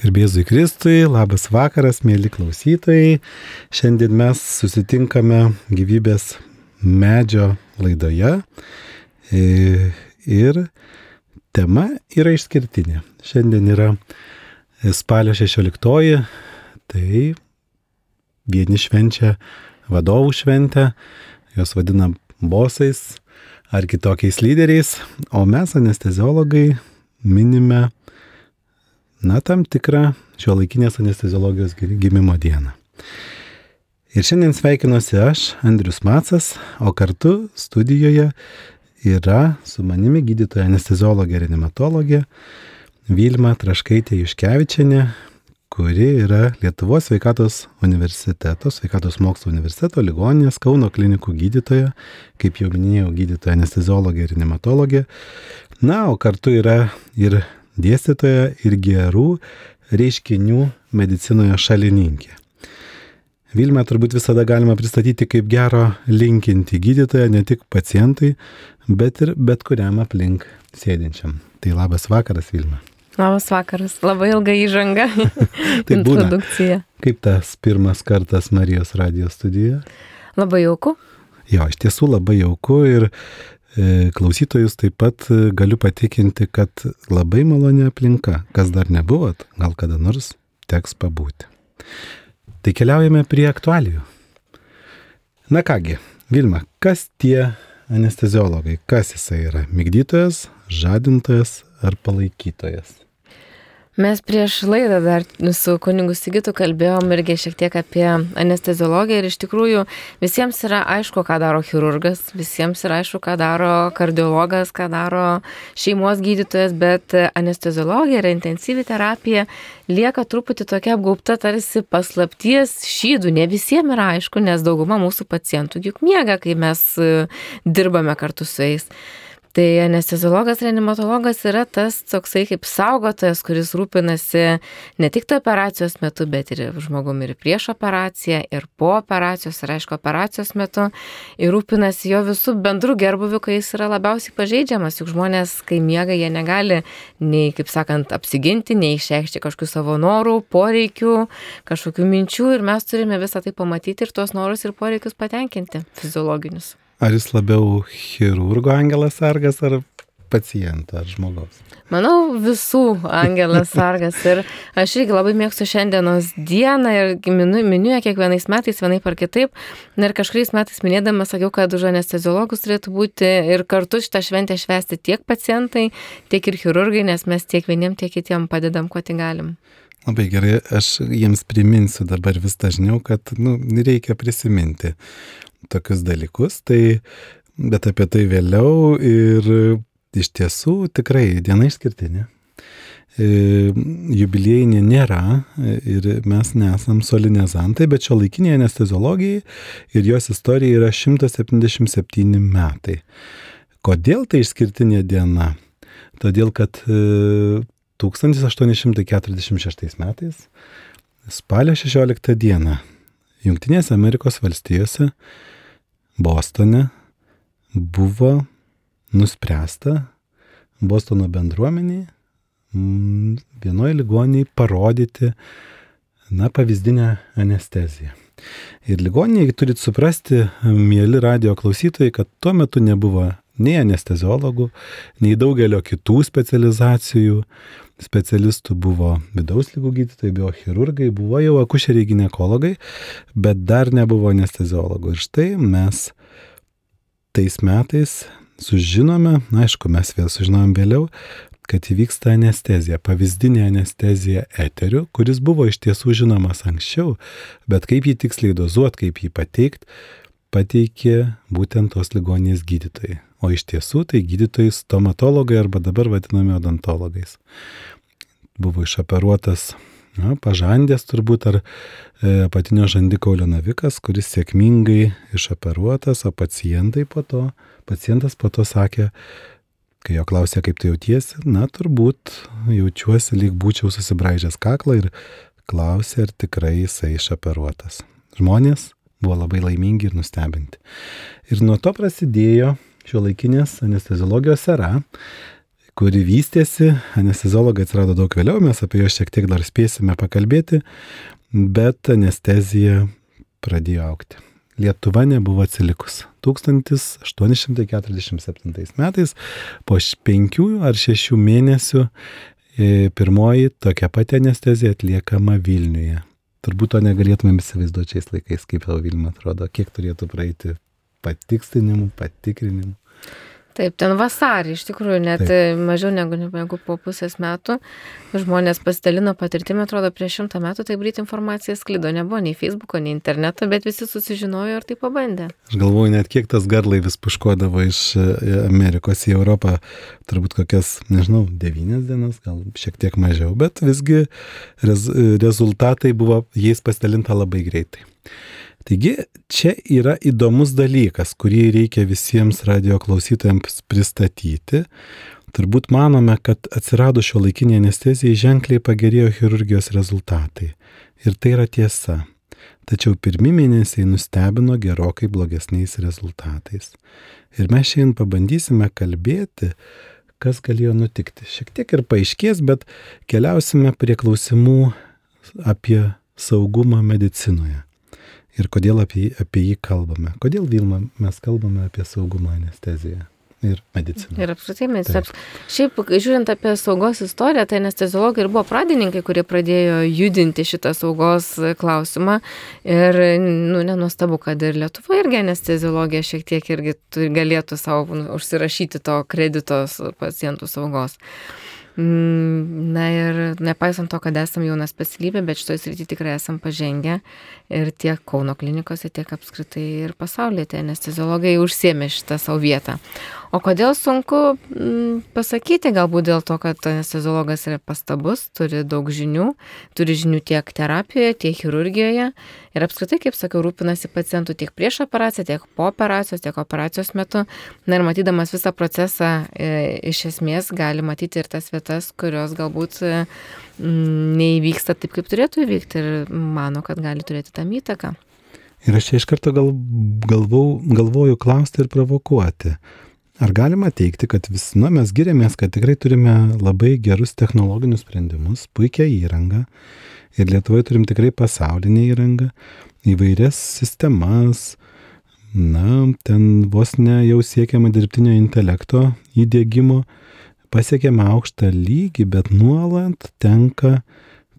Garbėzui Kristui, labas vakaras, mėly klausytojai. Šiandien mes susitinkame gyvybės medžio laidoje ir tema yra išskirtinė. Šiandien yra spalio 16, tai vieni švenčia vadovų šventę, jos vadina bosais ar kitokiais lyderiais, o mes anesteziologai minime na, tam tikrą šio laikinės anesteziologijos gimimo dieną. Ir šiandien sveikinuosi aš, Andrius Macas, o kartu studijoje yra su manimi gydytoja anesteziologė reanimatologė Vilma Traškaitė Juškevičianė, kuri yra Lietuvos sveikatos universiteto, sveikatos mokslo universiteto ligoninės Kauno klinikų gydytoja, kaip jau minėjau, gydytoja anesteziologė ir reanimatologė. Na, o kartu yra ir dėstytoja ir gerų reiškinių medicinoje šalininkė. Vilmę turbūt visada galima pristatyti kaip gero linkinti gydytoją ne tik pacientui, bet ir bet kuriam aplink sėdinčiam. Tai labas vakaras, Vilma. Labas vakaras, labai ilga įžanga. tai introdukcija. Kaip tas pirmas kartas Marijos radijos studijoje? Labai jauku. Jo, iš tiesų labai jauku ir klausytojus taip pat e, galiu patikinti, kad labai maloni aplinka, kas dar nebuvot, gal kada nors teks pabūti. Tai keliaujame prie aktualijų. Na kągi, Vilma, kas tie anesteziologai, kas jisai yra? Migdytojas, žadintojas ar palaikytojas? Mes prieš laidą dar su kunigu Sigitu kalbėjom irgi šiek tiek apie anesteziologiją ir iš tikrųjų visiems yra aišku, ką daro chirurgas, visiems yra aišku, ką daro kardiologas, ką daro šeimos gydytojas, bet anesteziologija ir intensyvi terapija lieka truputį tokia apgaupta tarsi paslapties šydų. Ne visiems yra aišku, nes dauguma mūsų pacientų juk miega, kai mes dirbame kartu su jais. Tai anesteziologas, reanimatologas yra tas toksai kaip saugotojas, kuris rūpinasi ne tik to operacijos metu, bet ir žmogumi ir prieš operaciją, ir po operacijos, ir aišku, operacijos metu, ir rūpinasi jo visų bendrų gerbuvių, kai jis yra labiausiai pažeidžiamas, juk žmonės, kai miega, jie negali nei, kaip sakant, apsiginti, nei išreikšti kažkokių savo norų, poreikių, kažkokių minčių, ir mes turime visą tai pamatyti ir tuos norus ir poreikius patenkinti fiziologinius. Ar jis labiau chirurgo angelas sargas ar paciento ar žmogaus? Manau, visų angelas sargas. Ir aš irgi labai mėgstu šiandienos dieną ir miniu, miniu ją kiekvienais metais, vienaip ar kitaip. Ir kažkuriais metais minėdama sakiau, kad už anesteziologus turėtų būti ir kartu šitą šventę švesti tiek pacientai, tiek ir chirurgai, nes mes tiek vieniem, tiek kitiem padedam, kuo tik galim. Labai gerai, aš jiems priminsiu dabar vis dažniau, kad nu, reikia prisiminti tokius dalykus, tai, bet apie tai vėliau ir iš tiesų tikrai diena išskirtinė. E, jubiliejinė nėra ir mes nesam solinezantai, bet šio laikinėje anesteziologijai ir jos istorija yra 177 metai. Kodėl tai išskirtinė diena? Todėl, kad 1846 e, metais spalio 16 dieną Junktinėse Amerikos valstijose Bostone buvo nuspręsta Bostono bendruomeniai mm, vienoje ligoniniai parodyti, na, pavyzdinę anesteziją. Ir ligoniniai turit suprasti, mėly radio klausytojai, kad tuo metu nebuvo nei anesteziologų, nei daugelio kitų specializacijų. Specialistų buvo vidaus lygų gydytojai, biochirurgai, buvo jau akušeriai gynekologai, bet dar nebuvo anesteziologų. Ir štai mes tais metais sužinome, na, aišku, mes vėl sužinom vėliau, kad įvyksta anestezija, pavyzdinė anestezija eteriu, kuris buvo iš tiesų žinomas anksčiau, bet kaip jį tiksliai dozuoti, kaip jį pateikti, pateikė būtent tos ligoninės gydytojai. O iš tiesų tai gydytojai stomatologai arba dabar vadinami odontologais. Buvo išoperuotas na, pažandės turbūt ar e, apatinio žandikaulio navikas, kuris sėkmingai išoperuotas, o pacientai po to, pacientas po to sakė, kai jo klausė, kaip tu jautiesi, na turbūt jaučiuosi lyg būčiau susibraižęs kaklą ir klausė, ar tikrai jisai išoperuotas. Žmonės buvo labai laimingi ir nustebinti. Ir nuo to prasidėjo šio laikinės anesteziologijos era, kuri vystėsi, anesteziologai atsirado daug vėliau, mes apie juos šiek tiek dar spėsime pakalbėti, bet anestezija pradėjo aukti. Lietuva nebuvo atsilikus. 1847 metais po penkių ar šešių mėnesių e, pirmoji tokia pati anestezija atliekama Vilniuje. Turbūt to negalėtumėm įsivaizduoti šiais laikais, kaip tau Vilnius atrodo, kiek turėtų praeiti patikstinimų, patikrinimų. Taip, ten vasarį, iš tikrųjų, net Taip. mažiau negu, negu po pusės metų. Žmonės pasidalino patirtimį, atrodo, prieš šimtą metų taip greit informacija sklido, nebuvo nei Facebooko, nei interneto, bet visi susižinojo ir tai pabandė. Aš galvoju, net kiek tas garlaivis puškodavo iš e, Amerikos į Europą, turbūt kokias, nežinau, devynias dienas, gal šiek tiek mažiau, bet visgi rez, rezultatai buvo jais pasidalinta labai greitai. Taigi čia yra įdomus dalykas, kurį reikia visiems radio klausytojams pristatyti. Turbūt manome, kad atsirado šio laikinė anestezija ženkliai pagerėjo chirurgijos rezultatai. Ir tai yra tiesa. Tačiau pirmi mėnesiai nustebino gerokai blogesniais rezultatais. Ir mes šiandien pabandysime kalbėti, kas galėjo nutikti. Šiek tiek ir paaiškės, bet keliausime prie klausimų apie saugumą medicinoje ir kodėl apie, apie jį kalbame. Kodėl Vilma mes kalbame apie saugumą anesteziją? Ir mediciną. Ir apskritai mediciną. Šiaip, žiūrint apie saugos istoriją, tai anesteziologai ir buvo pradininkai, kurie pradėjo judinti šitą saugos klausimą. Ir, nu, nenuostabu, kad ir Lietuva irgi anesteziologija šiek tiek irgi galėtų savo nu, užsirašyti to kreditos pacientų saugos. Mm, na ir nepaisant to, kad esame jauna specialybė, bet šitoje srityje tikrai esame pažengę ir tiek Kauno klinikose, tiek apskritai ir pasaulyje tie anesteziologai užsiemė šitą savo vietą. O kodėl sunku mm, pasakyti, galbūt dėl to, kad anesteziologas yra pastabus, turi daug žinių, turi žinių tiek terapijoje, tiek chirurgijoje ir apskritai, kaip sakiau, rūpinasi pacientų tiek prieš operaciją, tiek po operacijos, tiek operacijos metu. Na ir matydamas visą procesą, e, iš esmės gali matyti ir tas vietas, kurios galbūt e, neįvyksta taip, kaip turėtų įvykti ir mano, kad gali turėti tam įtaką. Ir aš čia iš karto gal, galvau, galvoju klausti ir provokuoti. Ar galima teikti, kad vis, na, mes giriamės, kad tikrai turime labai gerus technologinius sprendimus, puikią įrangą ir Lietuvoje turim tikrai pasaulinę įrangą, įvairias sistemas, na, ten vos ne jau siekiama dirbtinio intelekto įdėgymo, pasiekėme aukštą lygį, bet nuolat tenka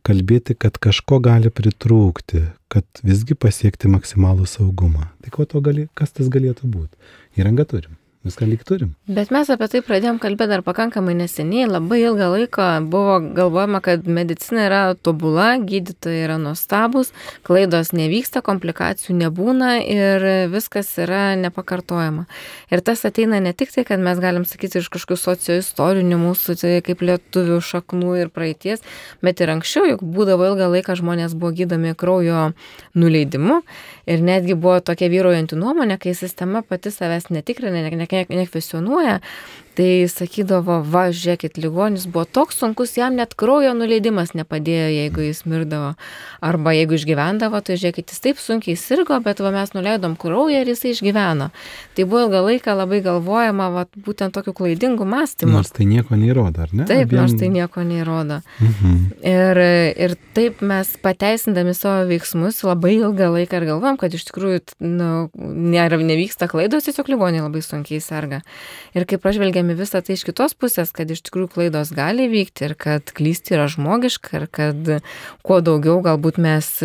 kalbėti, kad kažko gali pritrūkti, kad visgi pasiekti maksimalų saugumą. Tai ko to gali, kas tas galėtų būti? Įrangą turim. Viską lyg turim. Bet mes apie tai pradėjom kalbėti dar pakankamai neseniai. Labai ilgą laiką buvo galvojama, kad medicina yra tobula, gydytojai yra nuostabus, klaidos nevyksta, komplikacijų nebūna ir viskas yra nepakartojama. Ir tas ateina ne tik tai, kad mes galim sakyti iš kažkokių socioistorinių mūsų, tai kaip lietuvių šaknų ir praeities, bet ir anksčiau, juk būdavo ilgą laiką žmonės buvo gydomi kraujo nuleidimu ir netgi buvo tokia vyruojanti nuomonė, kai sistema pati savęs netikrinė, ne, ne, nekvesionuoja, tai sakydavo, va, žiūrėkit, ligonis buvo toks sunkus, jam net kraujo nuleidimas nepadėjo, jeigu jis mirdavo. Arba jeigu išgyvendavo, tai žiūrėkit, jis taip sunkiai sirgo, bet va, mes nuleidom kraują ir jisai išgyveno. Tai buvo ilgą laiką labai galvojama, va, būtent tokiu klaidingu mąstymu. Nors tai nieko neįrodo, ar ne? Taip, Abiem... nors tai nieko neįrodo. Mhm. Ir, ir taip mes pateisindami savo veiksmus labai ilgą laiką ir galvom, kad iš tikrųjų nu, nėra, nevyksta klaidos, tiesiog ligoniai labai sunkiai serga. Ir kai pražvelgėme žvelgiam į visą tai iš kitos pusės, kad iš tikrųjų klaidos gali vykti ir kad klysti yra žmogiška ir kad kuo daugiau galbūt mes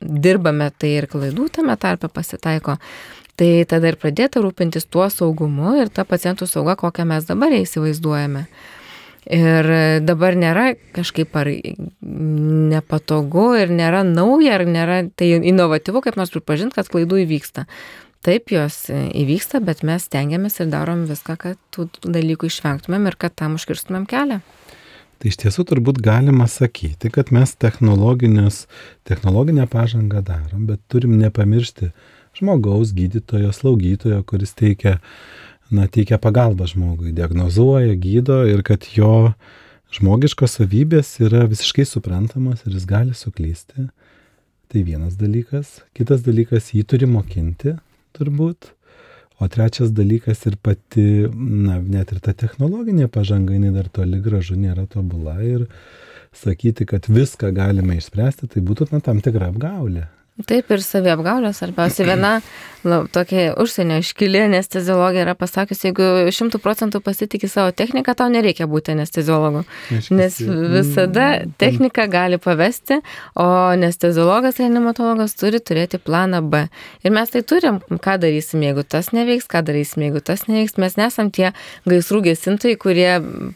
dirbame, tai ir klaidų tame tarpe pasitaiko. Tai tada ir pradėti rūpintis tuo saugumu ir tą pacientų saugą, kokią mes dabar įsivaizduojame. Ir dabar nėra kažkaip ar nepatogu ir nėra nauja, ar nėra tai inovatyvu, kaip nors pripažinti, kad klaidų įvyksta. Taip, jos įvyksta, bet mes stengiamės ir darom viską, kad tų dalykų išvengtumėm ir kad tam užkirstumėm kelią. Tai iš tiesų turbūt galima sakyti, kad mes technologinę pažangą darom, bet turim nepamiršti žmogaus, gydytojo, slaugytojo, kuris teikia, na, teikia pagalbą žmogui, diagnozuoja, gydo ir kad jo žmogiškos savybės yra visiškai suprantamos ir jis gali suklysti. Tai vienas dalykas. Kitas dalykas, jį turi mokinti, turbūt. O trečias dalykas ir pati, na, net ir ta technologinė pažanga, jinai dar toli gražu nėra tobula ir sakyti, kad viską galime išspręsti, tai būtų, na, tam tikra apgaulė. Taip ir saviapgaulė svarbiausia. Viena la, tokia užsienio iškilė anesteziologija yra pasakiusi, jeigu šimtų procentų pasitikė savo techniką, tau nereikia būti anesteziologu. Nes visada mm, technika gali pavesti, o anesteziologas, reanimatologas turi turėti planą B. Ir mes tai turim, ką darysim, jeigu tas neveiks, ką darysim, jeigu tas neveiks. Mes nesam tie gaisrų gesintojai, kurie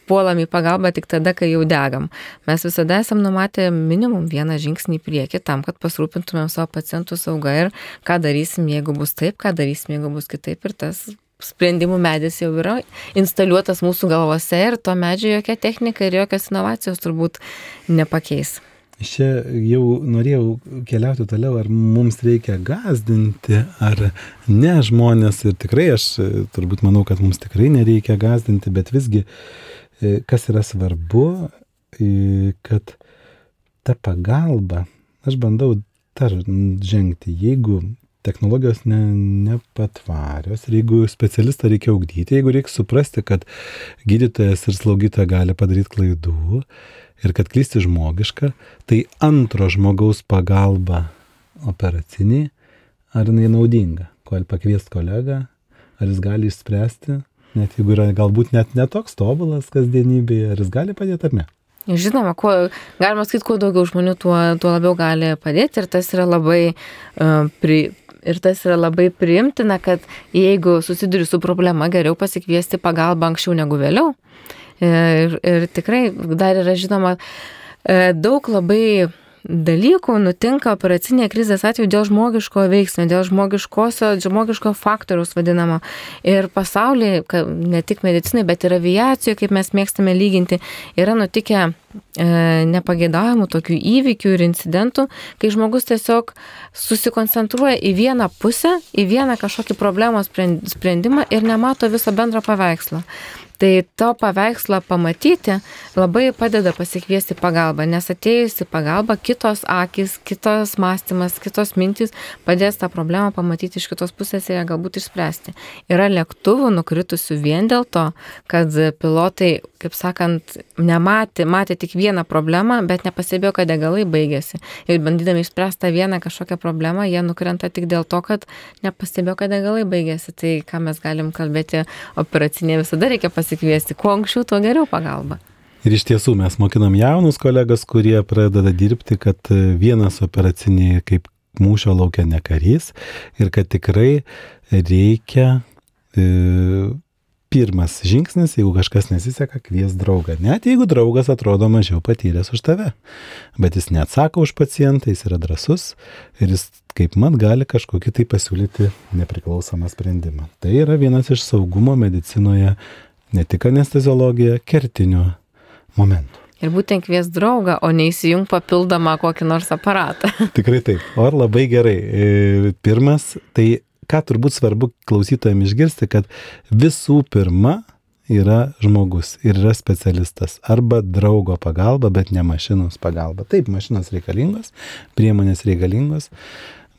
puolam į pagalbą tik tada, kai jau degam. Mes visada esam numatę minimum vieną žingsnį į priekį tam, kad pasirūpintumėm savo pacientų sauga ir ką darysim, jeigu bus taip, ką darysim, jeigu bus kitaip ir tas sprendimų medis jau yra instaliuotas mūsų galvose ir to medžio jokia technika ir jokios inovacijos turbūt nepakeis. Čia jau norėjau keliauti toliau, ar mums reikia gazdinti, ar ne žmonės. Ir tikrai aš turbūt manau, kad mums tikrai nereikia gazdinti, bet visgi, e, kas yra svarbu, e, kad ta pagalba, aš bandau dar žengti, jeigu technologijos ne, nepatvarios ir jeigu specialistą reikia augdyti, jeigu reikia suprasti, kad gydytojas ir slaugytoja gali padaryti klaidų ir kad klysti žmogiška, tai antro žmogaus pagalba operaciniai, ar jinai naudinga, kol pakviest kolegą, ar jis gali išspręsti, net jeigu yra galbūt net netoks tobulas kasdienybėje, ar jis gali padėti ar ne. Žinoma, kuo, galima sakyti, kuo daugiau žmonių, tuo, tuo labiau gali padėti ir tas yra labai, uh, pri, ir tas yra labai priimtina, kad jeigu susiduri su problema, geriau pasikviesti pagalbą anksčiau negu vėliau. Ir, ir tikrai dar yra žinoma uh, daug labai dalykų nutinka operacinėje krizės atveju dėl žmogiško veiksnio, dėl žmogiškosio, žmogiško faktoriaus vadinamo. Ir pasaulyje, ne tik medicinai, bet ir aviacijoje, kaip mes mėgstame lyginti, yra nutikę e, nepagėdavimų tokių įvykių ir incidentų, kai žmogus tiesiog susikoncentruoja į vieną pusę, į vieną kažkokį problemos sprendimą ir nemato viso bendro paveikslo. Tai to paveikslą pamatyti labai padeda pasikviesti pagalbą, nes atėjusi pagalba, kitos akis, kitos mąstymas, kitos mintys padės tą problemą pamatyti iš kitos pusės ir ją galbūt išspręsti. Yra lėktuvų nukritusių vien dėl to, kad pilotai, kaip sakant, nematė, matė tik vieną problemą, bet nepastebėjo, kad degalai baigėsi. Ir bandydami išspręsti tą vieną kažkokią problemą, jie nukrenta tik dėl to, kad nepastebėjo, kad degalai baigėsi. Tai ką mes galim kalbėti operacinėje visada reikia pasikviesti pasikviesti. Kuo anksčiau, tuo geriau pagalba. Ir iš tiesų mes mokinam jaunus kolegas, kurie pradeda dirbti, kad e, vienas operacinė kaip mūšio laukia ne karys ir kad tikrai reikia e, pirmas žingsnis, jeigu kažkas nesiseka, kvies draugą. Net jeigu draugas atrodo mažiau patyręs už tave. Bet jis neatsako už pacientą, jis yra drasus ir jis kaip man gali kažkokį tai pasiūlyti nepriklausomą sprendimą. Tai yra vienas iš saugumo medicinoje ne tik anesteziologija, kertinių momentų. Ir būtent kvies draugą, o neįsijung papildomą kokį nors aparatą. Tikrai taip. O ar labai gerai. E, pirmas, tai ką turbūt svarbu klausytojams išgirsti, kad visų pirma yra žmogus ir yra specialistas. Arba draugo pagalba, bet ne mašinos pagalba. Taip, mašinos reikalingos, priemonės reikalingos,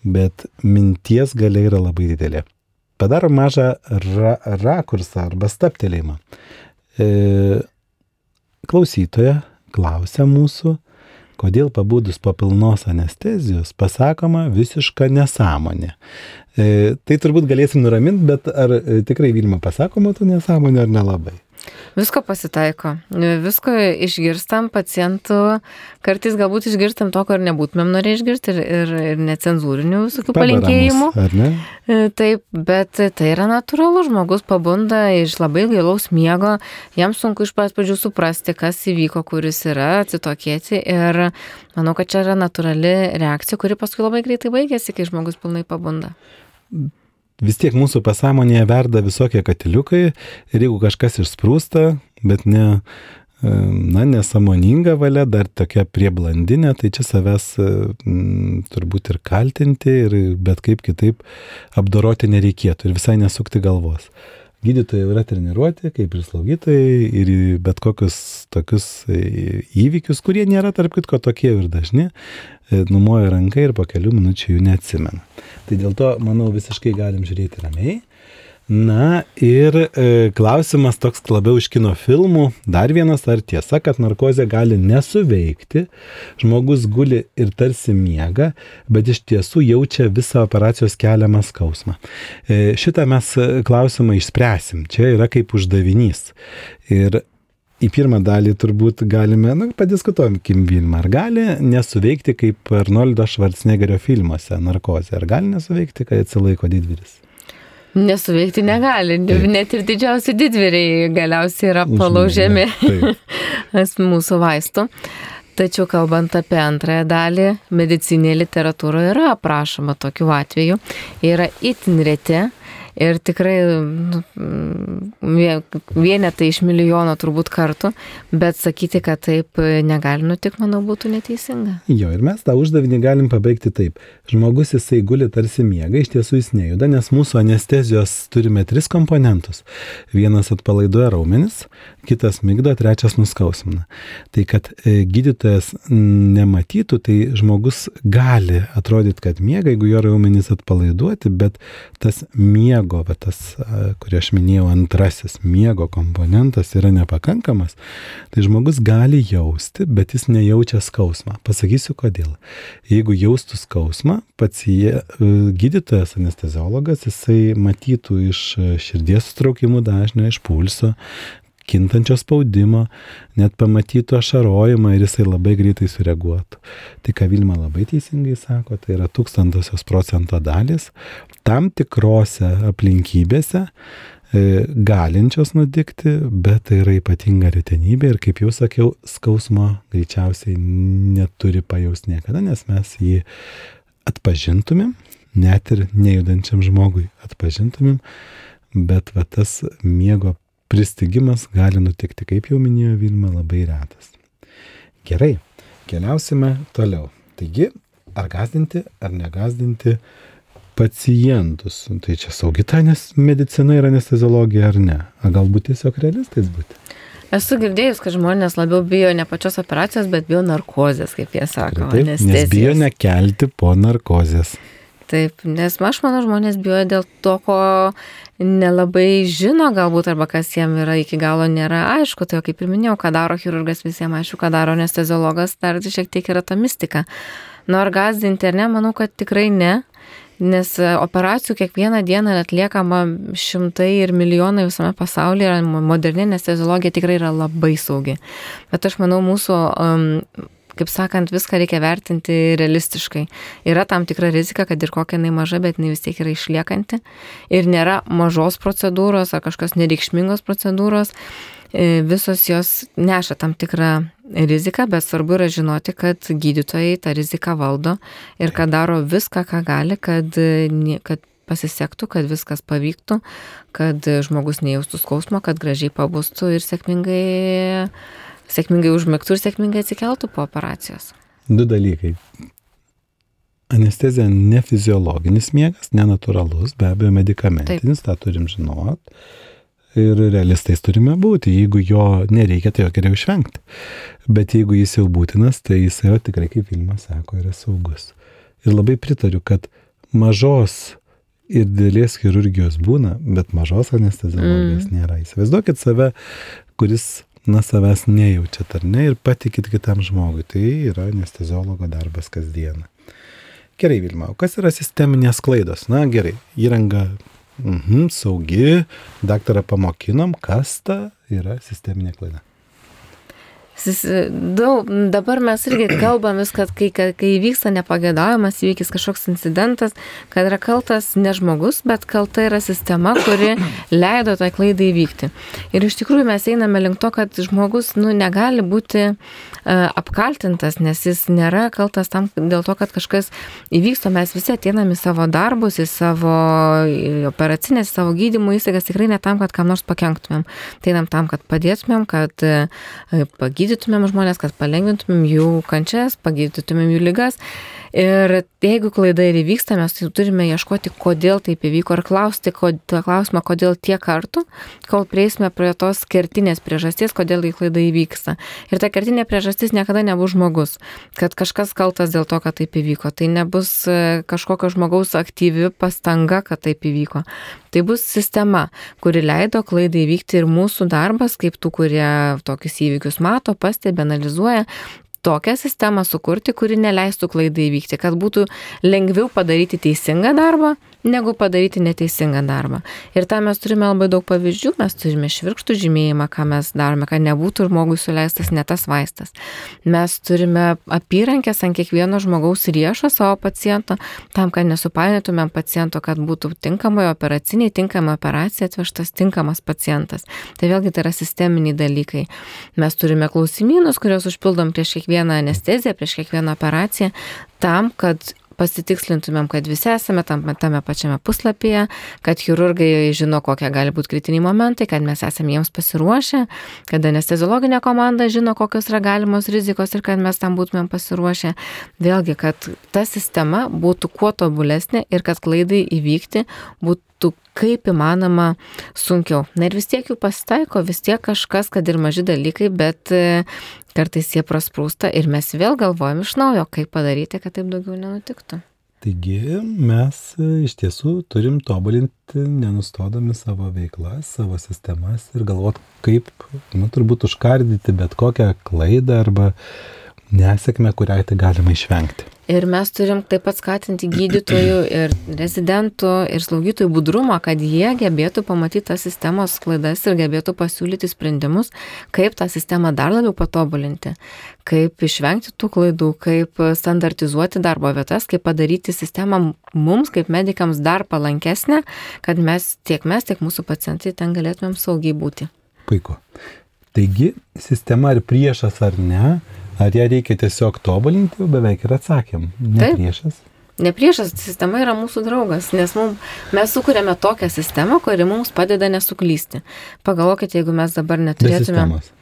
bet minties galia yra labai didelė padarom mažą ra rakursą arba staptelėjimą. E, klausytoja klausia mūsų, kodėl pabudus po pilnos anestezijos pasakoma visiška nesąmonė. E, tai turbūt galėsim nuraminti, bet ar e, tikrai Vilma pasakoma tų nesąmonė ar nelabai? Visko pasitaiko, visko išgirstam pacientų, kartais galbūt išgirstam to, ko ir nebūtumėm norėję išgirsti ir, ir, ir necenzūrinių visokių palinkėjimų. Ar ne? E, taip, bet tai yra natūralu, žmogus pabunda iš labai gailaus miego, jam sunku iš pat pradžių suprasti, kas įvyko, kuris yra, atsitokėti. Ir manau, kad čia yra natūrali reakcija, kuri paskui labai greitai baigėsi, kai žmogus pilnai pabunda vis tiek mūsų pasąmonėje verda visokie katiliukai ir jeigu kažkas išsprūsta, bet ne, e, na, nesamoninga valia, dar tokia prieblandinė, tai čia savęs m, turbūt ir kaltinti, ir bet kaip kitaip apdoroti nereikėtų ir visai nesukti galvos gydytojai yra treniruoti, kaip ir slaugytojai, ir bet kokius tokius e, įvykius, kurie nėra, tarp kitko, tokie ir dažni, e, numoja ranką ir po kelių minučių jų neatsimena. Tai dėl to, manau, visiškai galim žiūrėti ramiai. Na ir e, klausimas toks labiau iš kino filmų. Dar vienas, ar tiesa, kad narkozė gali nesuveikti, žmogus guli ir tarsi miega, bet iš tiesų jaučia visą operacijos keliamą skausmą. E, šitą mes klausimą išspręsim. Čia yra kaip uždavinys. Ir į pirmą dalį turbūt galime, na, padiskutuojam, Kim Vilma, ar gali nesuveikti kaip Arnoldo Švarcnegerio filmuose narkozė, ar gali nesuveikti, kai atsilaiko didvyris. Nesuveikti negali, Taip. net ir didžiausi didvyriai galiausiai yra palaužiami mūsų vaistų. Tačiau kalbant apie antrąją dalį, medicinė literatūroje yra aprašoma tokiu atveju. Yra itin reti ir tikrai nu, vienetai iš milijono turbūt kartų, bet sakyti, kad taip negali nutikti, manau, būtų neteisinga. Jo, ir mes tą uždavinį galim pabaigti taip. Žmogus jisai guli tarsi miega, iš tiesų jis nejuda, nes mūsų anestezijos turime tris komponentus. Vienas atpalaiduoja raumenis, kitas mygdo, trečias nuskausmina. Tai kad e, gydytojas nematytų, tai žmogus gali atrodyti, kad miega, jeigu jo raumenys atpalaiduoti, bet tas miego miego, va tas, kurį aš minėjau, antrasis miego komponentas yra nepakankamas, tai žmogus gali jausti, bet jis nejaučia skausmą. Pasakysiu kodėl. Jeigu jaustų skausmą, pats jie, gydytojas, anesteziologas, jisai matytų iš širdies sutraukimų dažnio, iš pulso, kintančio spaudimo, net pamatytų ašarojimą ir jisai labai greitai sureaguotų. Tai ką Vilma labai teisingai sako, tai yra tūkstantosios procento dalis tam tikrose aplinkybėse e, galinčios nutikti, bet tai yra ypatinga retenybė ir kaip jau sakiau, skausmo greičiausiai neturi pajaus niekada, nes mes jį atpažintumėm, net ir nejudančiam žmogui atpažintumėm, bet va tas miego pristigimas gali nutikti, kaip jau minėjo Vilma, labai retas. Gerai, keliausime toliau. Taigi, ar gazdinti, ar negazdinti pacientus? Tai čia saugita, nes medicina ir anesteziologija ar ne? A galbūt tiesiog realistais būti? Esu girdėjus, kad žmonės labiau bijo ne pačios operacijos, bet bijo narkozės, kaip jie sako. Taip, nes bijo nekelti po narkozės. Taip, nes aš manau, žmonės bijoja dėl to, ko nelabai žino galbūt, arba kas jiem yra iki galo nėra aišku. Tai kaip ir minėjau, ką daro chirurgas, visiems aišku, ką daro anesteziologas, dar šiek tiek yra ta mistika. Nu ar gazdinti ar ne, manau, kad tikrai ne. Nes operacijų kiekvieną dieną atliekama šimtai ir milijonai visame pasaulyje ir moderni anesteziologija tikrai yra labai saugi. Bet aš manau, mūsų um, kaip sakant, viską reikia vertinti realistiškai. Yra tam tikra rizika, kad ir kokia jinai maža, bet jinai vis tiek yra išliekanti. Ir nėra mažos procedūros ar kažkokios nereikšmingos procedūros. E, visos jos neša tam tikrą riziką, bet svarbu yra žinoti, kad gydytojai tą riziką valdo ir kad daro viską, ką gali, kad, kad pasisektų, kad viskas pavyktų, kad žmogus nejaustų skausmo, kad gražiai pabustų ir sėkmingai sėkmingai užmigtų ir sėkmingai atsikeltų po operacijos? Du dalykai. Anestezija nefiziologinis miegas, nenatūralus, be abejo medikamentinis, Taip. tą turim žinot. Ir realistais turime būti. Jeigu jo nereikia, tai jo geriau išvengti. Bet jeigu jis jau būtinas, tai jis jau tikrai, kaip Vilmas sako, yra saugus. Ir labai pritariu, kad mažos ir didelės chirurgijos būna, bet mažos anesteziologijos mm. nėra. Įsivaizduokit save, kuris na, savęs nejaučiat ar ne ir patikit kitam žmogui. Tai yra anesteziologo darbas kasdieną. Gerai, Vilma, o kas yra sisteminės klaidos? Na gerai, įranga mhm, saugi, daktarą pamokinom, kas ta yra sisteminė klaida. Daug, dabar mes irgi kalbam vis, kad kai, kai vyksta nepagėdavimas įvykis kažkoks incidentas, kad yra kaltas ne žmogus, bet kalta yra sistema, kuri leido tą klaidą įvykti. Ir iš tikrųjų mes einame link to, kad žmogus nu, negali būti uh, apkaltintas, nes jis nėra kaltas tam dėl to, kad kažkas įvyksta. Mes visi ateiname į savo darbus, į savo operacinės, į savo gydymo įstaigas tikrai ne tam, kad kam nors pakenktumėm. Tai einam tam, kad padėtumėm, kad uh, pagydytumėm gydytumėm žmonės, kad palengvintumėm jų kančias, pagydytumėm jų lygas. Ir jeigu klaida ir įvyksta, mes tai turime ieškoti, kodėl taip įvyko ir klausti kod, tą klausimą, kodėl tiek kartų, kol prieisime prie tos kertinės priežasties, kodėl į klaidą įvyksta. Ir ta kertinė priežastis niekada nebus žmogus, kad kažkas kaltas dėl to, kad taip įvyko. Tai nebus e, kažkokio žmogaus aktyvi pastanga, kad taip įvyko. Tai bus sistema, kuri leido klaidai įvykti ir mūsų darbas, kaip tų, kurie tokius įvykius mato, pastebi, analizuoja, tokią sistemą sukurti, kuri neleistų klaidai įvykti, kad būtų lengviau padaryti teisingą darbą, negu padaryti neteisingą darbą. Ir tą mes turime labai daug pavyzdžių, mes turime švirkštų žymėjimą, ką mes darome, kad nebūtų žmogui suleistas ne tas vaistas. Mes turime apyrankės ant kiekvieno žmogaus riešo savo paciento, tam, kad nesupainėtumėm paciento, kad būtų tinkamai operaciniai, tinkamai operacija atvežtas tinkamas pacientas. Tai vėlgi tai yra sisteminiai dalykai. Mes turime klausimynus, kuriuos užpildom prieš kiekvieną anesteziją, prieš kiekvieną operaciją, tam, kad pasitikslintumėm, kad visi esame tam, tame pačiame puslapyje, kad chirurgai žino, kokie gali būti kritiniai momentai, kad mes esame jiems pasiruošę, kad anesteziologinė komanda žino, kokios yra galimos rizikos ir kad mes tam būtumėm pasiruošę. Vėlgi, kad ta sistema būtų kuo tobulesnė ir kad klaidai įvykti būtų kaip įmanoma sunkiau. Na ir vis tiek jų pasitaiko, vis tiek kažkas, kad ir maži dalykai, bet kartais jie prasprūsta ir mes vėl galvojam iš naujo, kaip padaryti, kad taip daugiau nenutiktų. Taigi mes e, iš tiesų turim tobulinti, nenustodami savo veiklas, savo sistemas ir galvoti, kaip, nu, turbūt užkardyti bet kokią klaidą arba nesėkmę, kuriai tai galima išvengti. Ir mes turim taip pat skatinti gydytojų ir rezidentų ir slaugytojų budrumą, kad jie gebėtų pamatyti tas sistemos klaidas ir gebėtų pasiūlyti sprendimus, kaip tą sistemą dar labiau patobulinti, kaip išvengti tų klaidų, kaip standartizuoti darbo vietas, kaip padaryti sistemą mums, kaip medikams, dar palankesnę, kad mes tiek mes, tiek mūsų pacientai ten galėtumėm saugiai būti. Puiku. Taigi, sistema ar priešas ar ne, Ar ją reikia tiesiog tobulinti, beveik ir atsakėm. Ne priešas. Ne priešas, sistema yra mūsų draugas, nes mum, mes sukūrėme tokią sistemą, kuri mums padeda nesuklysti. Pagalvokite, jeigu mes dabar neturėtume be sistemos.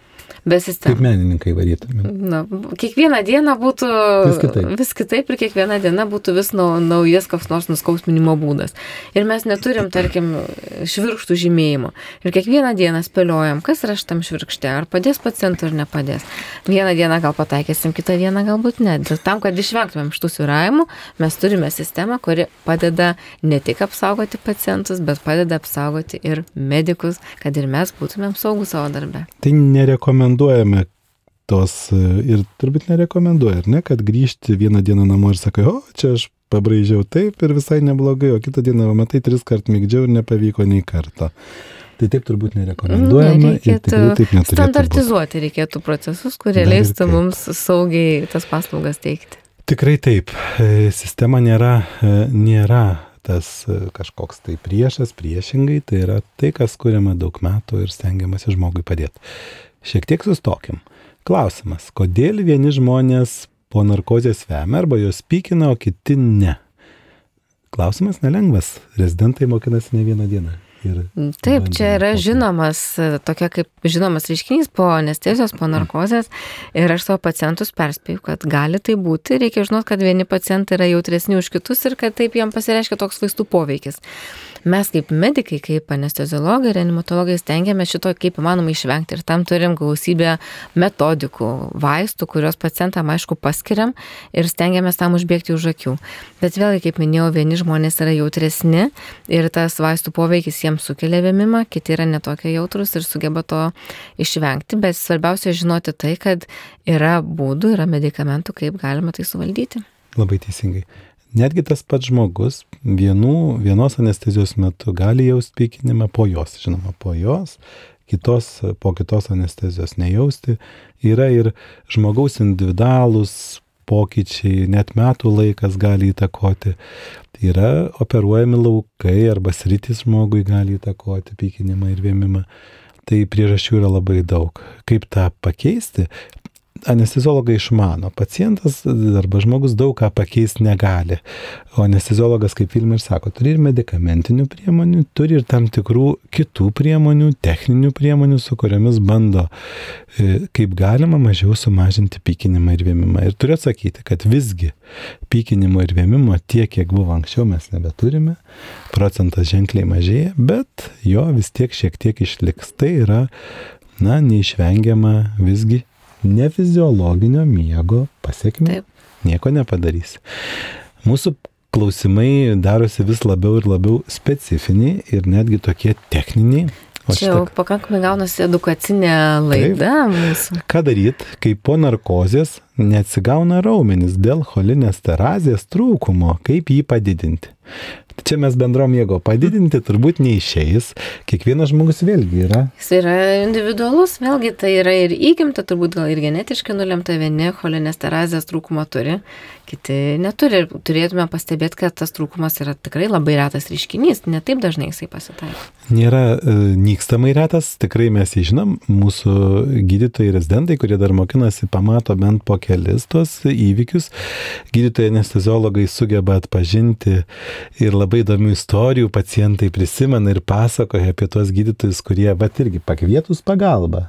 Kaip menininkai varytume. Na, kiekvieną dieną būtų vis kitaip. vis kitaip ir kiekviena diena būtų vis nau, naujas koks nors nuskausminimo būdas. Ir mes neturim, tarkim, švirkštų žymėjimo. Ir kiekvieną dieną spėliojam, kas yra šitam švirkšte, ar padės pacientui ar nepadės. Vieną dieną gal pataikysim, kitą dieną galbūt ne. Dėl tam, kad išvengtumėm šitų sviravimų, mes turime sistemą, kuri padeda ne tik apsaugoti pacientus, bet padeda apsaugoti ir medikus, kad ir mes būtumėm saugus savo darbę. Tai nerekomenduoju nerekomenduojame tos ir turbūt nerekomenduoja, ar ne, kad grįžti vieną dieną namo ir sakai, o čia aš pabraižiau taip ir visai neblogai, o kitą dieną, matai, tris kart mėgdžiau ir nepavyko nei karto. Tai taip turbūt nerekomenduojama. Reikėtų standartizuoti būt. reikėtų procesus, kurie Dar leistų mums saugiai tas paslaugas teikti. Tikrai taip. E, sistema nėra, e, nėra tas e, kažkoks tai priešas, priešingai, tai yra tai, kas kuriama daug metų ir stengiamasi žmogui padėti. Šiek tiek sustokim. Klausimas, kodėl vieni žmonės po narkozės vemia arba jos pykina, o kiti ne? Klausimas nelengvas. Rezidentai mokinasi ne vieną dieną. Ir Taip, čia yra žinomas, tokia kaip žinomas reiškinys po anestezijos, po narkozės. Ir aš savo pacientus perspėju, kad gali tai būti. Reikia žinoti, kad vieni pacientai yra jautresni už kitus ir kad taip jam pasireiškia toks vaistų poveikis. Mes kaip medikai, kaip anesteziologai, reanimatologai stengiamės šito kaip įmanoma išvengti ir tam turim gausybę metodikų, vaistų, kuriuos pacientam aišku paskiriam ir stengiamės tam užbėgti už akių. Bet vėlgi, kaip minėjau, vieni žmonės yra jautresni ir tas vaistų poveikis jiems sukelia vėmimą, kiti yra netokie jautrus ir sugeba to išvengti, bet svarbiausia žinoti tai, kad yra būdų, yra medikamentų, kaip galima tai suvaldyti. Labai teisingai. Netgi tas pats žmogus vienų, vienos anestezijos metu gali jausti pykinimą po jos, žinoma, po jos, kitos, po kitos anestezijos nejausti. Yra ir žmogaus individualūs pokyčiai, net metų laikas gali įtakoti. Yra operuojami laukai arba sritis žmogui gali įtakoti pykinimą ir vėmimą. Tai priežasčių yra labai daug. Kaip tą pakeisti? Anesteziologai išmano. Pacientas arba žmogus daug ką pakeisti negali. O anesteziologas, kaip filmai ir sako, turi ir medicamentinių priemonių, turi ir tam tikrų kitų priemonių, techninių priemonių, su kuriamis bando e, kaip galima mažiau sumažinti pykinimą ir vėmimą. Ir turiu atsakyti, kad visgi pykinimo ir vėmimo tiek, kiek buvo anksčiau, mes nebeturime. Procentas ženkliai mažėja, bet jo vis tiek šiek tiek išliks. Tai yra, na, neišvengiama visgi nefiziologinio miego pasiekmi. Taip. Nieko nepadarys. Mūsų klausimai darosi vis labiau ir labiau specifiniai ir netgi tokie techniniai. O Čia jau šitą... pakankamai gaunasi edukacinė laida Taip. mūsų. Ką daryti, kai po narkozės neatsigauna raumenis dėl cholinės terazės trūkumo, kaip jį padidinti? Čia mes bendrom jėgo padidinti turbūt neišeis. Kiekvienas žmogus vėlgi yra. Jis yra individualus, vėlgi tai yra ir įgimta, turbūt gal ir genetiškai nulemta vieni cholinės terazės trūkumą turi, kiti neturi. Ir turėtume pastebėti, kad tas trūkumas yra tikrai labai retas reiškinys, netaip dažnai jisai pasitaiko. Nėra e, nykstamai retas, tikrai mes jį žinom, mūsų gydytojai rezidentai, kurie dar mokinasi, pamato bent po kelis tuos įvykius. Gydytojai anesteziologai sugeba atpažinti ir labai įdomių istorijų pacientai prisimena ir pasakoja apie tuos gydytojus, kurie, va irgi pakvietus pagalbą,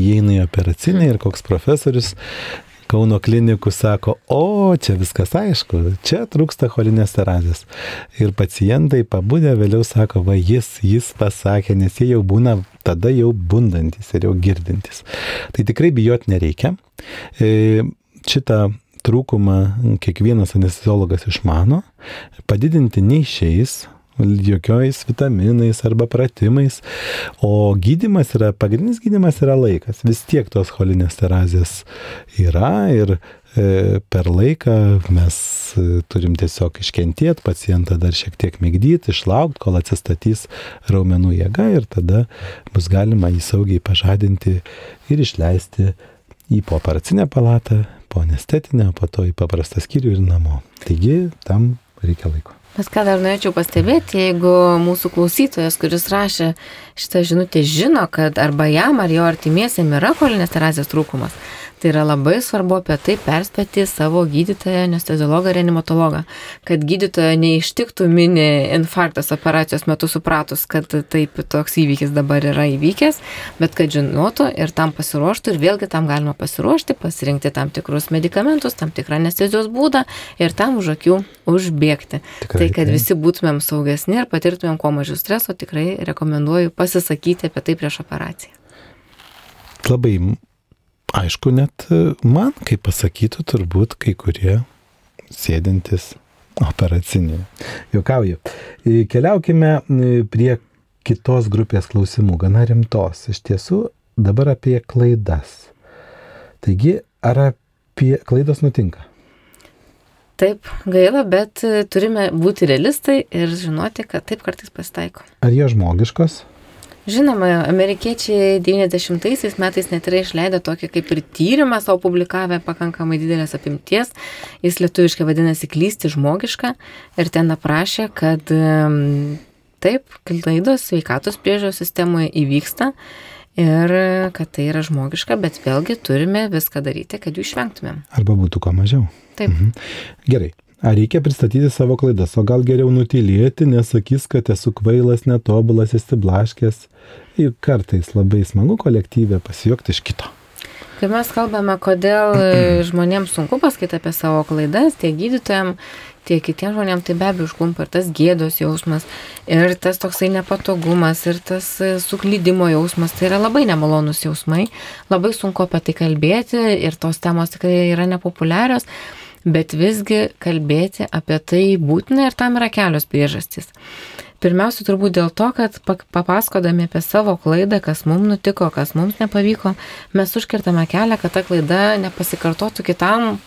įeina į operacinę ir koks profesorius Kauno klinikų sako, o čia viskas aišku, čia trūksta cholinės terazės. Ir pacientai pabudę vėliau sako, va jis, jis pasakė, nes jie jau būna tada jau bundantis ir jau girdintis. Tai tikrai bijot nereikia. E, šitą trūkumą kiekvienas anesteziologas išmano, padidinti neišeis, jokiais vitaminais arba pratimais, o gydimas yra, pagrindinis gydimas yra laikas. Vis tiek tos cholinės terazės yra ir e, per laiką mes e, turim tiesiog iškentėti, pacientą dar šiek tiek mėgdyti, išlaukti, kol atsistatys raumenų jėga ir tada bus galima jį saugiai pažadinti ir išleisti į pooperacinę palatą, po anestetinę, po to į paprastą skyrių ir namo. Taigi tam reikia laiko. Mes ką dar norėčiau pastebėti, jeigu mūsų klausytojas, kuris rašė šitą žinutę, žino, kad arba jam ar jo artimiesiam yra cholinės terazės trūkumas, Tai yra labai svarbu apie tai perspėti savo gydytoją, anesteziologą, reanimatologą, kad gydytojo neištiktų mini infarktas operacijos metu supratus, kad taip toks įvykis dabar yra įvykęs, bet kad žinotų ir tam pasiruoštų ir vėlgi tam galima pasiruošti, pasirinkti tam tikrus medikamentus, tam tikrą anestezijos būdą ir tam už akių užbėgti. Tikrai, tai, kad visi būtumėm saugesni ir patirtumėm kuo mažiau streso, tikrai rekomenduoju pasisakyti apie tai prieš operaciją. Labai aišku, net e, man, kaip pasakytų, turbūt kai kurie sėdintis operacinėje. Jokauju. E, keliaukime e, prie kitos grupės klausimų, gana rimtos. Iš tiesų, dabar apie klaidas. Taigi, ar apie klaidas nutinka? Taip, gaila, bet turime būti realistai ir žinoti, kad taip kartais pasitaiko. Ar jie žmogiškos? Žinoma, amerikiečiai 90-aisiais metais net yra išleidę tokį kaip ir tyrimą savo publikavę pakankamai didelės apimties. Jis lietuviškai vadinasi klysti žmogiška ir ten aprašė, kad taip, klaidos sveikatos priežiūros sistemoje įvyksta ir kad tai yra žmogiška, bet vėlgi turime viską daryti, kad jų išvengtumėm. Arba būtų kuo mažiau. Taip. Mhm. Gerai. Ar reikia pristatyti savo klaidas, o gal geriau nutylėti, nesakys, kad esu kvailas, netobulas, įsiblaškęs. Ir kartais labai smagu kolektyvė pasijuokti iš kito. Kai mes kalbame, kodėl žmonėms sunku pasakyti apie savo klaidas, tiek gydytojams, tiek kitiems žmonėms, tai be abejo užklumpa ir tas gėdos jausmas, ir tas toksai nepatogumas, ir tas suklydimo jausmas, tai yra labai nemalonus jausmai, labai sunku apie tai kalbėti ir tos temos tikrai yra nepopuliarios bet visgi kalbėti apie tai būtina ir tam yra kelios priežastys. Pirmiausia, turbūt dėl to, kad papasakodami apie savo klaidą, kas mums nutiko, kas mums nepavyko, mes užkirtame kelią, kad ta klaida nepasikartotų kitam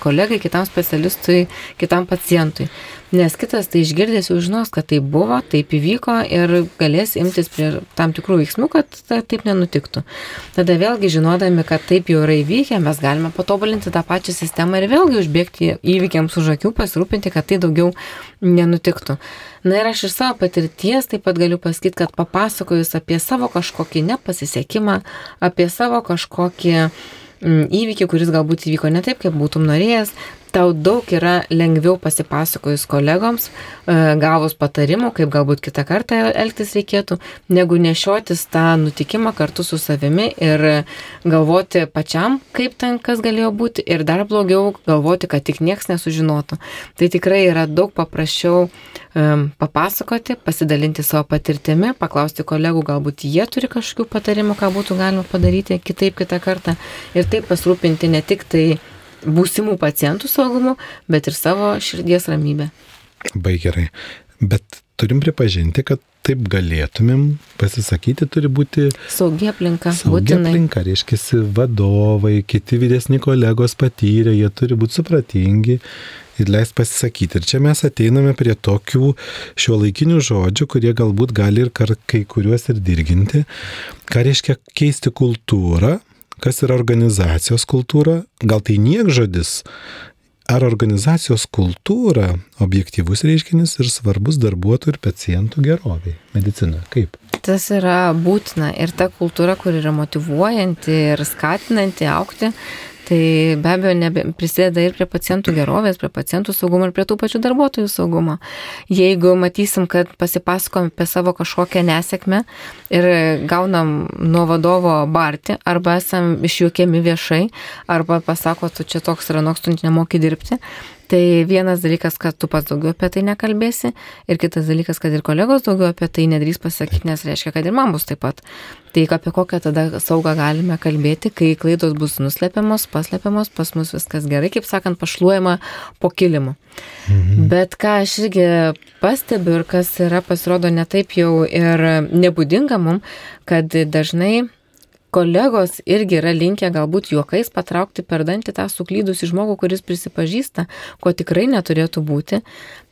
kolegai, kitam specialistui, kitam pacientui. Nes kitas tai išgirdęs jau žinos, kad tai buvo, taip įvyko ir galės imtis prie tam tikrų veiksmų, kad taip nenutiktų. Tada vėlgi žinodami, kad taip jau yra įvykę, mes galime patobulinti tą pačią sistemą ir vėlgi užbėgti įvykiams už akių, pasirūpinti, kad tai daugiau nenutiktų. Na ir aš iš savo patirties taip pat galiu pasakyti, kad papasakojus apie savo kažkokį nepasisekimą, apie savo kažkokį įvykį, kuris galbūt įvyko ne taip, kaip būtum norėjęs, tau daug yra lengviau pasipasakojus kolegoms, e, gavus patarimų, kaip galbūt kitą kartą elgtis reikėtų, negu nešiotis tą nutikimą kartu su savimi ir galvoti pačiam, kaip ten kas galėjo būti ir dar blogiau galvoti, kad tik nieks nesužinotų. Tai tikrai yra daug paprasčiau um, papasakoti, pasidalinti savo patirtimi, paklausti kolegų, galbūt jie turi kažkokių patarimų, ką būtų galima padaryti kitaip kitą kartą ir taip pasirūpinti ne tik tai būsimų pacientų saugumu, bet ir savo širdies ramybę. Bai gerai. Bet turim pripažinti, kad taip galėtumėm pasisakyti, turi būti saugi aplinka. Saugi būtinai. aplinka, reiškia, vadovai, kiti vyresni kolegos patyrę, jie turi būti supratingi ir leis pasisakyti. Ir čia mes ateiname prie tokių šio laikinių žodžių, kurie galbūt gali ir kai kuriuos ir dirginti. Ką reiškia keisti kultūrą, Kas yra organizacijos kultūra? Gal tai niek žodis? Ar organizacijos kultūra objektyvus reiškinis ir svarbus darbuotojų ir pacientų geroviai medicinoje? Kaip? Tas yra būtina ir ta kultūra, kur yra motivuojanti ir skatinanti aukti, Tai be abejo nebe, prisideda ir prie pacientų gerovės, prie pacientų saugumo ir prie tų pačių darbuotojų saugumo. Jeigu matysim, kad pasipasakom apie savo kažkokią nesėkmę ir gaunam nuo vadovo barti, arba esam išjuokiami viešai, arba pasako, tu čia toks yra noks, tu nemoki dirbti, Tai vienas dalykas, kad tu pats daugiau apie tai nekalbėsi ir kitas dalykas, kad ir kolegos daugiau apie tai nedrys pasakyti, nes reiškia, kad ir man bus taip pat. Tai apie kokią tada saugą galime kalbėti, kai klaidos bus nuslepiamos, paslepiamos, pas mus viskas gerai, kaip sakant, pašluojama po kilimu. Mhm. Bet ką aš irgi pastebiu ir kas yra pasirodo netaip jau ir nebūdinga mum, kad dažnai kolegos irgi yra linkę galbūt juokais patraukti per dantį tą suklydusį žmogų, kuris prisipažįsta, ko tikrai neturėtų būti,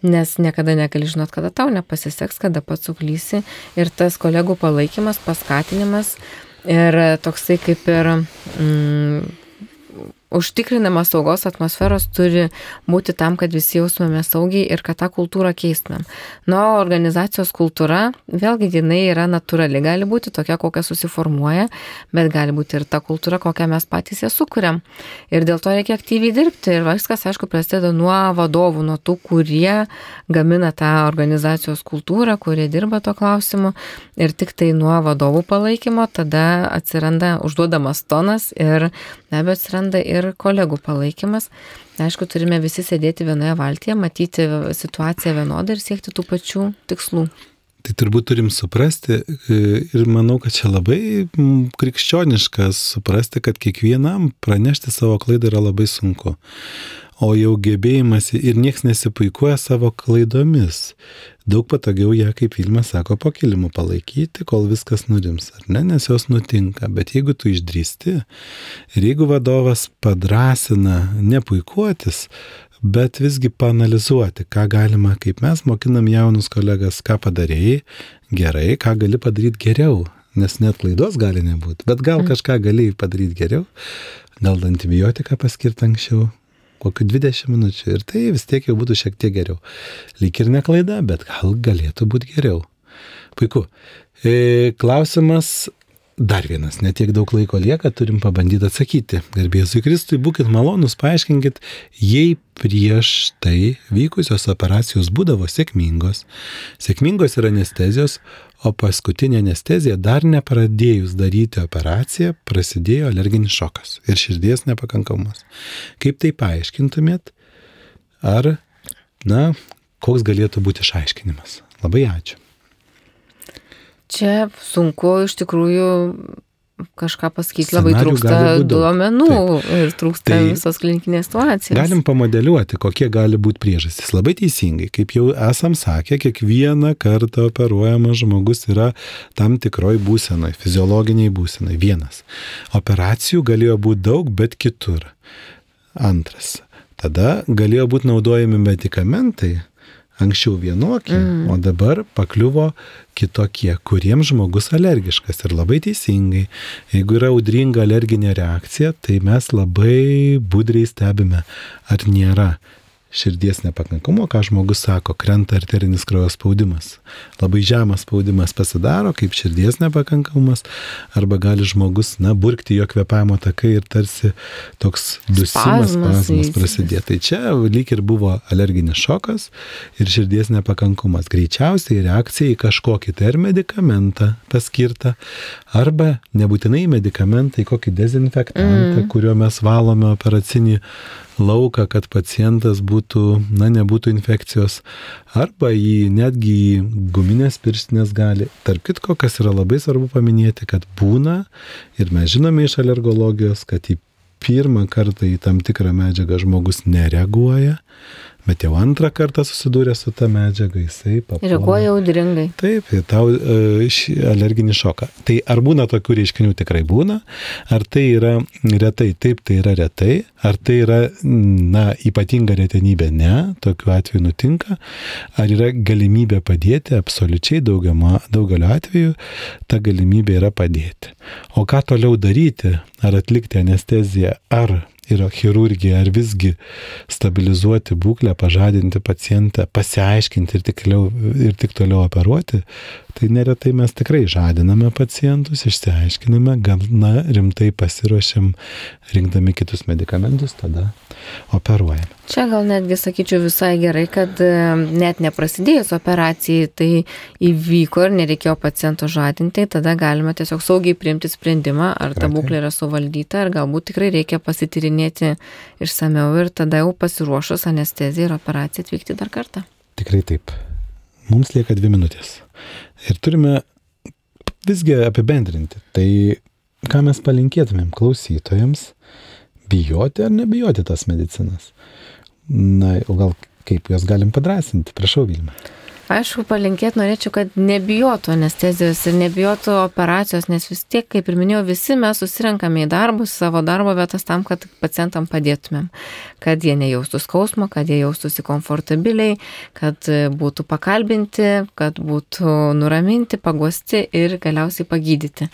nes niekada negali žinot, kada tau nepasiseks, kada pats suklysi. Ir tas kolegų palaikymas, paskatinimas ir toksai kaip ir mm, užtikrinamas saugos atmosferos turi būti tam, kad visi jaustumėme saugiai ir kad tą kultūrą keistumėm. Na, organizacijos kultūra, vėlgi, jinai yra natūrali, gali būti tokia, kokia susiformuoja, bet gali būti ir ta kultūra, kokią mes patys ją sukūrėm. Ir dėl to reikia aktyviai dirbti. Ir viskas, aišku, prasideda nuo vadovų, nuo tų, kurie gamina tą organizacijos kultūrą, kurie dirba to klausimu. Ir tik tai nuo vadovų palaikymo tada atsiranda užduodamas tonas ir be abejo atsiranda ir ir kolegų palaikymas. Aišku, turime visi sėdėti vienoje valtyje, matyti situaciją vienodą ir siekti tų pačių tikslų. Tai turbūt turim suprasti e, ir manau, kad čia labai krikščioniškas suprasti, kad kiekvienam pranešti savo klaidą yra labai sunku o jau gebėjimas ir nieks nesipuikuoja savo klaidomis. Daug patogiau ją, kaip Vilmas sako, po kilimu palaikyti, kol viskas nurims, ar ne, nes jos nutinka. Bet jeigu tu išdrįsti ir jeigu vadovas padrasina nepuikuotis, bet visgi panalizuoti, ką galima, kaip mes mokinam jaunus kolegas, ką padarėjai gerai, ką gali padaryti geriau, nes net klaidos gali nebūti, bet gal mm. kažką gali padaryti geriau, gal antibiotiką paskirti anksčiau, kokiu 20 minučių ir tai vis tiek jau būtų šiek tiek geriau. Lyg ir ne klaida, bet gal galėtų būti geriau. Puiku. E, klausimas dar vienas, netiek daug laiko lieka, turim pabandyti atsakyti. Garbėsui Kristui, būkite malonus, paaiškinkit, jei prieš tai vykusios operacijos būdavo sėkmingos, sėkmingos ir anestezijos, o paskutinė anestezija dar nepradėjus daryti operaciją prasidėjo alerginis šokas ir širdies nepakankamumas. Kaip tai paaiškintumėt? Ar, na, koks galėtų būti išaiškinimas? Labai ačiū. Čia sunku iš tikrųjų kažką pasakyti, labai trūksta duomenų Taip. ir trūksta tai visos klinikinės situacijos. Galim pamodeliuoti, kokie gali būti priežastys. Labai teisingai, kaip jau esam sakę, kiekvieną kartą operuojamas žmogus yra tam tikroj būsenoj, fiziologiniai būsenoj. Vienas. Operacijų galėjo būti daug, bet kitur. Antras. Tada galėjo būti naudojami medikamentai, anksčiau vienokie, mm. o dabar pakliuvo kitokie, kuriems žmogus alergiškas. Ir labai teisingai, jeigu yra audringa alerginė reakcija, tai mes labai budriai stebime, ar nėra širdies nepakankamumo, ką žmogus sako, krenta arterinis kraujo spaudimas. Labai žemas spaudimas pasidaro, kaip širdies nepakankamumas, arba gali žmogus, na, burkti jo kvepavimo takai ir tarsi toks dusimas, spazmas prasidėjo. Tai čia lyg ir buvo alerginis šokas ir širdies nepakankumas. Greičiausiai reakcija į kažkokį tai ar medikamentą paskirtą, arba nebūtinai medikamentą į kokį dezinfektantą, mm. kuriuo mes valome operacinį lauką, kad pacientas būtų, na, nebūtų infekcijos, arba jį netgi į guminės pirštinės gali. Tark kitko, kas yra labai svarbu paminėti, kad būna, ir mes žinome iš alergologijos, kad į pirmą kartą į tam tikrą medžiagą žmogus nereaguoja, bet jau antrą kartą susidūrė su ta medžiaga, jisai papuola. Reaguoja audringai. Taip, tau e, alerginį šoką. Tai ar būna tokių reiškinių? Tikrai būna, ar tai yra retai, taip, tai yra retai, ar tai yra, na, ypatinga retenybė, ne, tokiu atveju nutinka, ar yra galimybė padėti, absoliučiai daugiama, daugeliu atveju ta galimybė yra padėti. O ką toliau daryti, ar atlikti anesteziją, ar yra chirurgija, ar visgi stabilizuoti būklę, pažadinti pacientą, pasiaiškinti ir tik, toliau, ir tik toliau operuoti, tai neretai mes tikrai žadiname pacientus, išsiaiškiname, gana rimtai pasiruošiam rinkdami kitus medikamentus, tada operuojame. Čia gal netgi sakyčiau visai gerai, kad e, net neprasidėjus operacijai tai įvyko ir nereikėjo paciento žadinti, tada galima tiesiog saugiai priimti sprendimą, ar ta būklė yra suvaldyta, ar galbūt tikrai reikia pasitirinėti išsameu ir tada jau pasiruošus anestezijai ir operacijai atvykti dar kartą. Tikrai taip. Mums lieka dvi minutės. Ir turime visgi apibendrinti. Tai ką mes palinkėtumėm klausytojams, bijoti ar nebijoti tas medicinas? Na, o gal kaip juos galim padrasinti? Prašau, Vilma. Aišku, palinkėti norėčiau, kad nebijotų anestezijos ir nebijotų operacijos, nes vis tiek, kaip ir minėjau, visi mes susirenkame į darbus, savo darbo vietas tam, kad pacientam padėtumėm. Kad jie nejaustų skausmo, kad jie jaustųsi komfortabiliai, kad būtų pakalbinti, kad būtų nuraminti, paguosti ir galiausiai pagydyti.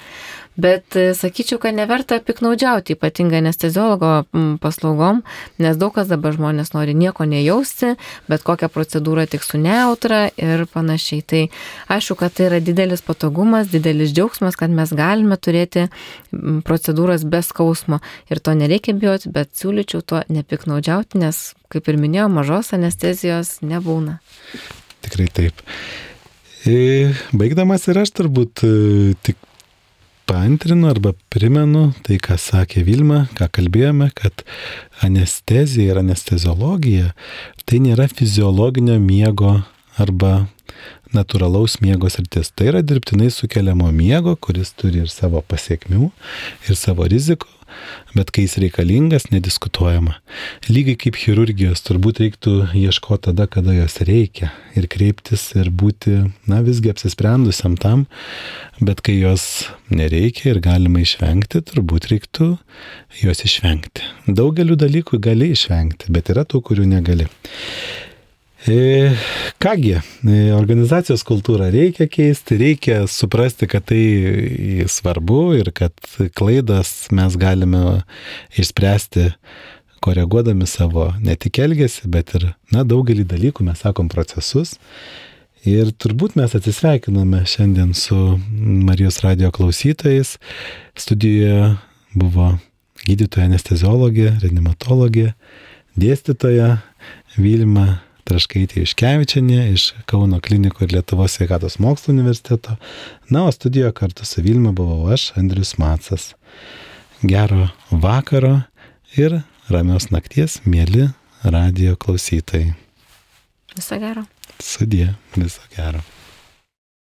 Bet e, sakyčiau, kad neverta piknaudžiauti ypatingai anesteziologo paslaugom, nes daug kas dabar žmonės nori nieko nejausti, bet kokią procedūrą tik su neutra ir panašiai. Tai aišku, kad tai yra didelis patogumas, didelis džiaugsmas, kad mes galime turėti procedūras be skausmo ir to nereikia bijoti, bet siūlyčiau to nepiknaudžiauti, nes, kaip ir minėjau, mažos anestezijos nebūna. Tikrai taip. E, baigdamas ir aš turbūt e, tik paantrinu arba primenu tai, ką sakė Vilma, ką kalbėjome, kad anestezija ir anesteziologija tai nėra fiziologinio miego arba natūralaus miego sritis. Tai yra dirbtinai sukeliamo miego, kuris turi ir savo pasiekmių, ir savo rizikų, bet kai jis reikalingas, nediskutuojama. Lygiai kaip chirurgijos, turbūt reiktų ieškoti tada, kada jos reikia ir kreiptis ir būti, na, visgi apsisprendusiam tam, bet kai jos nereikia ir galima išvengti, turbūt reiktų jos išvengti. Daugeliu dalykų gali išvengti, bet yra tų, kurių negali. E, kągi, e, organizacijos kultūrą reikia keisti, reikia suprasti, kad tai svarbu ir kad klaidas mes galime išspręsti koreguodami savo ne tik elgesį, bet ir, na, daugelį dalykų mes sakom procesus. Ir turbūt mes atsisveikiname šiandien su Marijos radio klausytojais. Studijoje buvo gydytoja anesteziologė, reanimatologė, dėstytoja Vilma Traškaitė Iškevičianė iš Kauno klinikų ir Lietuvos sveikatos mokslo universiteto. Na, o studijoje kartu su Vilma buvau aš, Andrius Matsas. Gero vakaro ir ramios nakties, mėly radio klausytojai. Viso gero. Sudie, viso gero.